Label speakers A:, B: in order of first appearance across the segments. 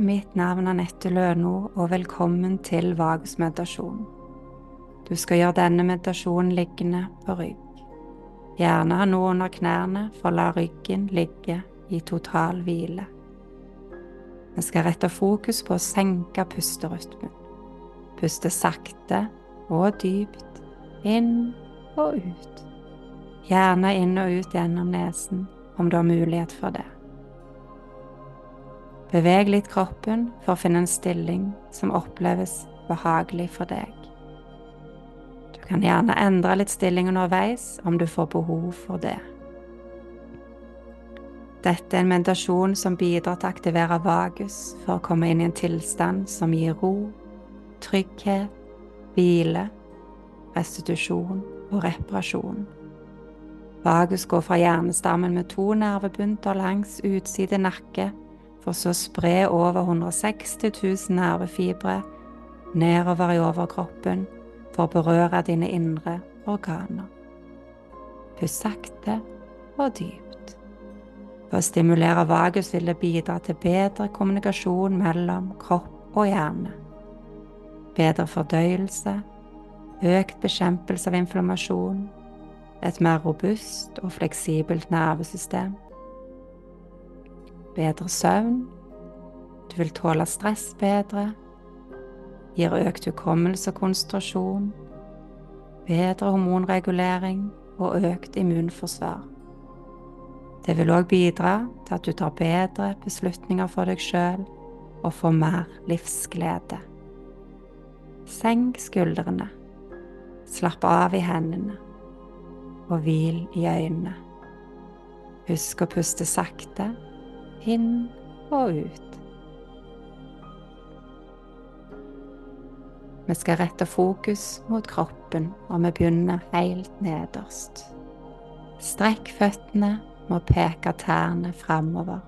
A: mitt navn er Nette Løno, og velkommen til Vagusmeditasjon. Du skal gjøre denne meditasjonen liggende på rygg. Gjerne ha noe under knærne for å la ryggen ligge i total hvile. Vi skal rette fokus på å senke pusterytmen. Puste sakte og dypt inn og ut. Gjerne inn og ut gjennom nesen om du har mulighet for det. Beveg litt kroppen for å finne en stilling som oppleves behagelig for deg. Du kan gjerne endre litt stilling underveis om du får behov for det. Dette er en meditasjon som bidrar til å aktivere vagus for å komme inn i en tilstand som gir ro, trygghet, hvile, restitusjon og reparasjon. Vagus går fra hjernestammen med to nervebunter langs utside nakke for så å spre over 160 000 nervefibre nedover i overkroppen for å berøre dine indre organer. Pust sakte og dypt. For å stimulere vagus vil det bidra til bedre kommunikasjon mellom kropp og hjerne. Bedre fordøyelse, økt bekjempelse av inflammasjon, et mer robust og fleksibelt nervesystem bedre søvn, du vil tåle stress bedre, gir økt hukommelse og konsentrasjon, bedre hormonregulering og økt immunforsvar. Det vil òg bidra til at du tar bedre beslutninger for deg sjøl og får mer livsglede. Senk skuldrene, slapp av i hendene og hvil i øynene. Husk å puste sakte inn og ut. Vi skal rette fokus mot kroppen, og vi begynner helt nederst. Strekk føttene med å peke tærne framover.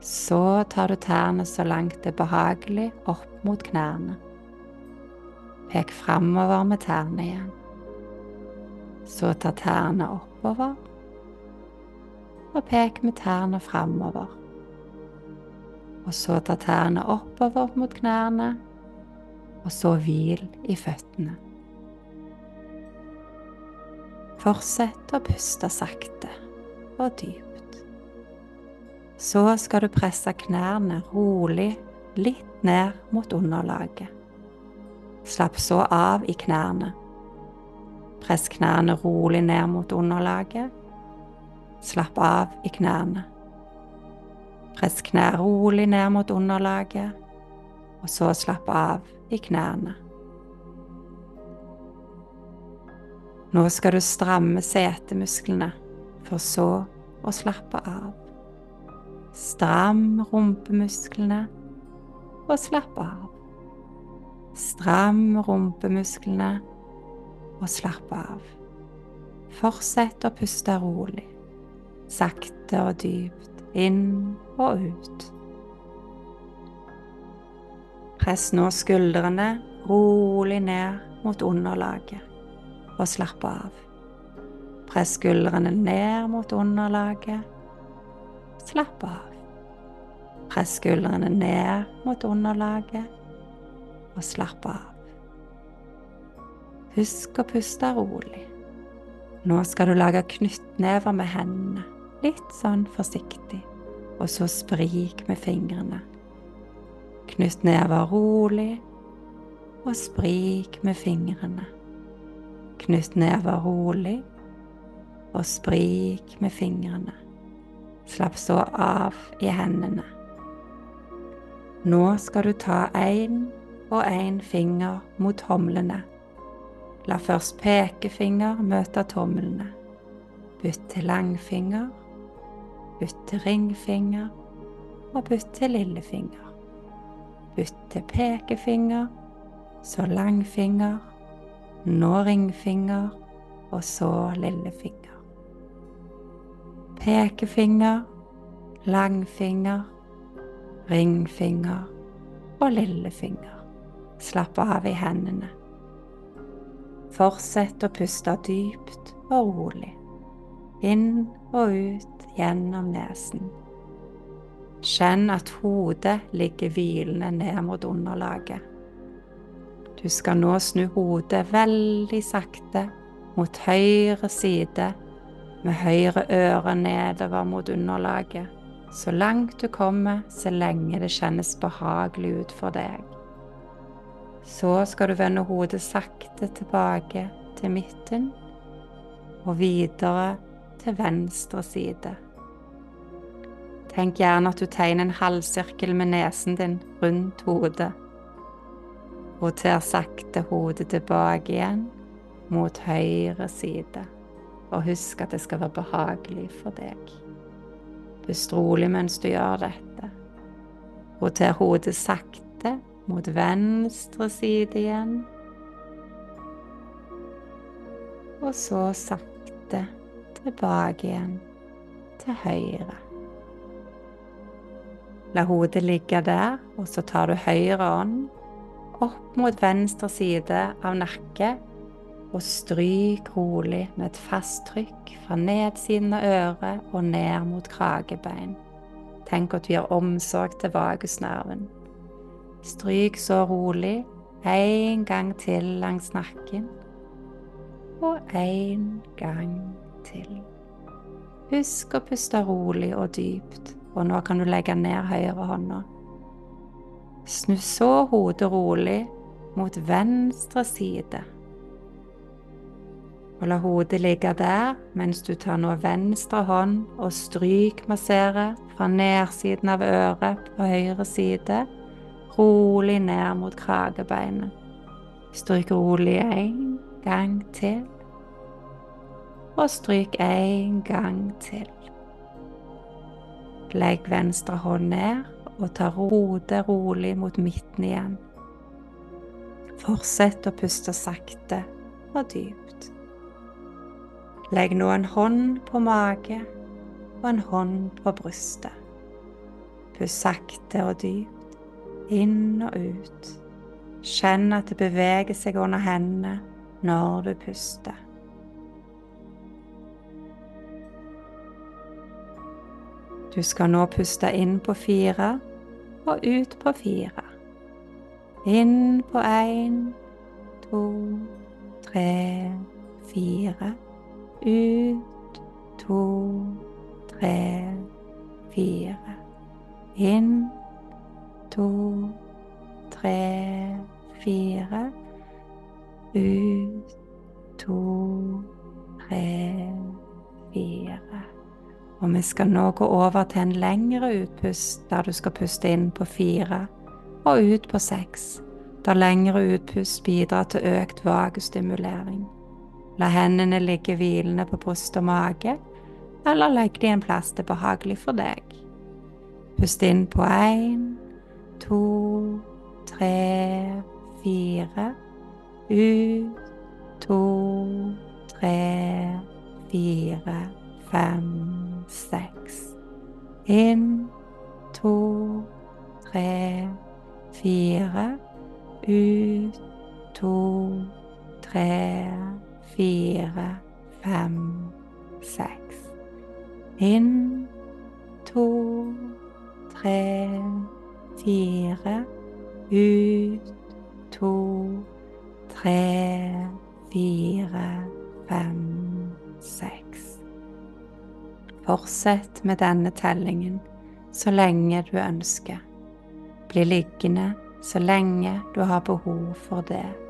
A: Så tar du tærne så langt det er behagelig opp mot knærne. Pek framover med tærne igjen. Så tar tærne oppover og pek med tærne framover. Og så ta tærne oppover mot knærne, og så hvil i føttene. Fortsett å puste sakte og dypt. Så skal du presse knærne rolig litt ned mot underlaget. Slapp så av i knærne. Press knærne rolig ned mot underlaget Slapp av i knærne. Press knær rolig ned mot underlaget, og så slapp av i knærne. Nå skal du stramme setemusklene, for så å slappe av. Stram rumpemusklene og slapp av. Stram rumpemusklene og slapp av. Fortsett å puste rolig sakte og dypt inn og ut. Press nå skuldrene rolig ned mot underlaget og slapp av. Press skuldrene ned mot underlaget. Slapp av. Press skuldrene ned mot underlaget og slapp av. Husk å puste rolig. Nå skal du lage knyttnever med hendene litt sånn forsiktig, og så sprik med fingrene. Knytt never rolig, og sprik med fingrene. Knytt never rolig, og sprik med fingrene. Slapp så av i hendene. Nå skal du ta én og én finger mot tomlene. La først pekefinger møte tomlene. Bytt til langfinger Bytt til ringfinger og bytt til lillefinger. Bytt til pekefinger, så langfinger, nå ringfinger og så lillefinger. Pekefinger, langfinger, ringfinger og lillefinger. Slapp av i hendene. Fortsett å puste dypt og rolig, inn og ut gjennom nesen. Kjenn at hodet ligger hvilende ned mot underlaget. Du skal nå snu hodet veldig sakte mot høyre side, med høyre øre nedover mot underlaget, så langt du kommer, så lenge det kjennes behagelig ut for deg. Så skal du vende hodet sakte tilbake til midten og videre til venstre side. Tenk gjerne at du tegner en halvsirkel med nesen din rundt hodet. Roter sakte hodet tilbake igjen mot høyre side, og husk at det skal være behagelig for deg. Pust rolig mens du gjør dette. Roter hodet sakte mot venstre side igjen. Og så sakte tilbake igjen til høyre. La hodet ligge der, og så tar du høyre ånd opp mot venstre side av nakke og stryk rolig med et fast trykk fra nedsiden av øret og ned mot kragebein. Tenk at du gir omsorg til vagusnerven. Stryk så rolig en gang til langs nakken og en gang til. Husk å puste rolig og dypt, og nå kan du legge ned høyre hånda. Snu så hodet rolig mot venstre side. Og la hodet ligge der mens du tar nå venstre hånd og strykmasserer fra nedsiden av øret på høyre side, rolig ned mot kragebeinet. Stryk rolig en gang til og stryk en gang til. Legg venstre hånd ned og ta hodet rolig mot midten igjen. Fortsett å puste sakte og dypt. Legg nå en hånd på mage og en hånd på brystet. Pust sakte og dypt inn og ut. Kjenn at det beveger seg under hendene når du puster. Du skal nå puste inn på fire og ut på fire. Inn på én, to, tre, fire. Ut, to, tre, fire. Inn, to, tre, fire. Ut, vi skal nå gå over til en lengre utpust der du skal puste inn på fire og ut på seks, der lengre utpust bidrar til økt vagestimulering. La hendene ligge hvilende på bryst og mage, eller legg de en plass det er behagelig for deg. Pust inn på én, to, tre, fire. Ut, to, tre, fire, fem seks. Inn, to, tre, fire. Ut, Fortsett med denne tellingen så lenge du ønsker. Bli liggende så lenge du har behov for det.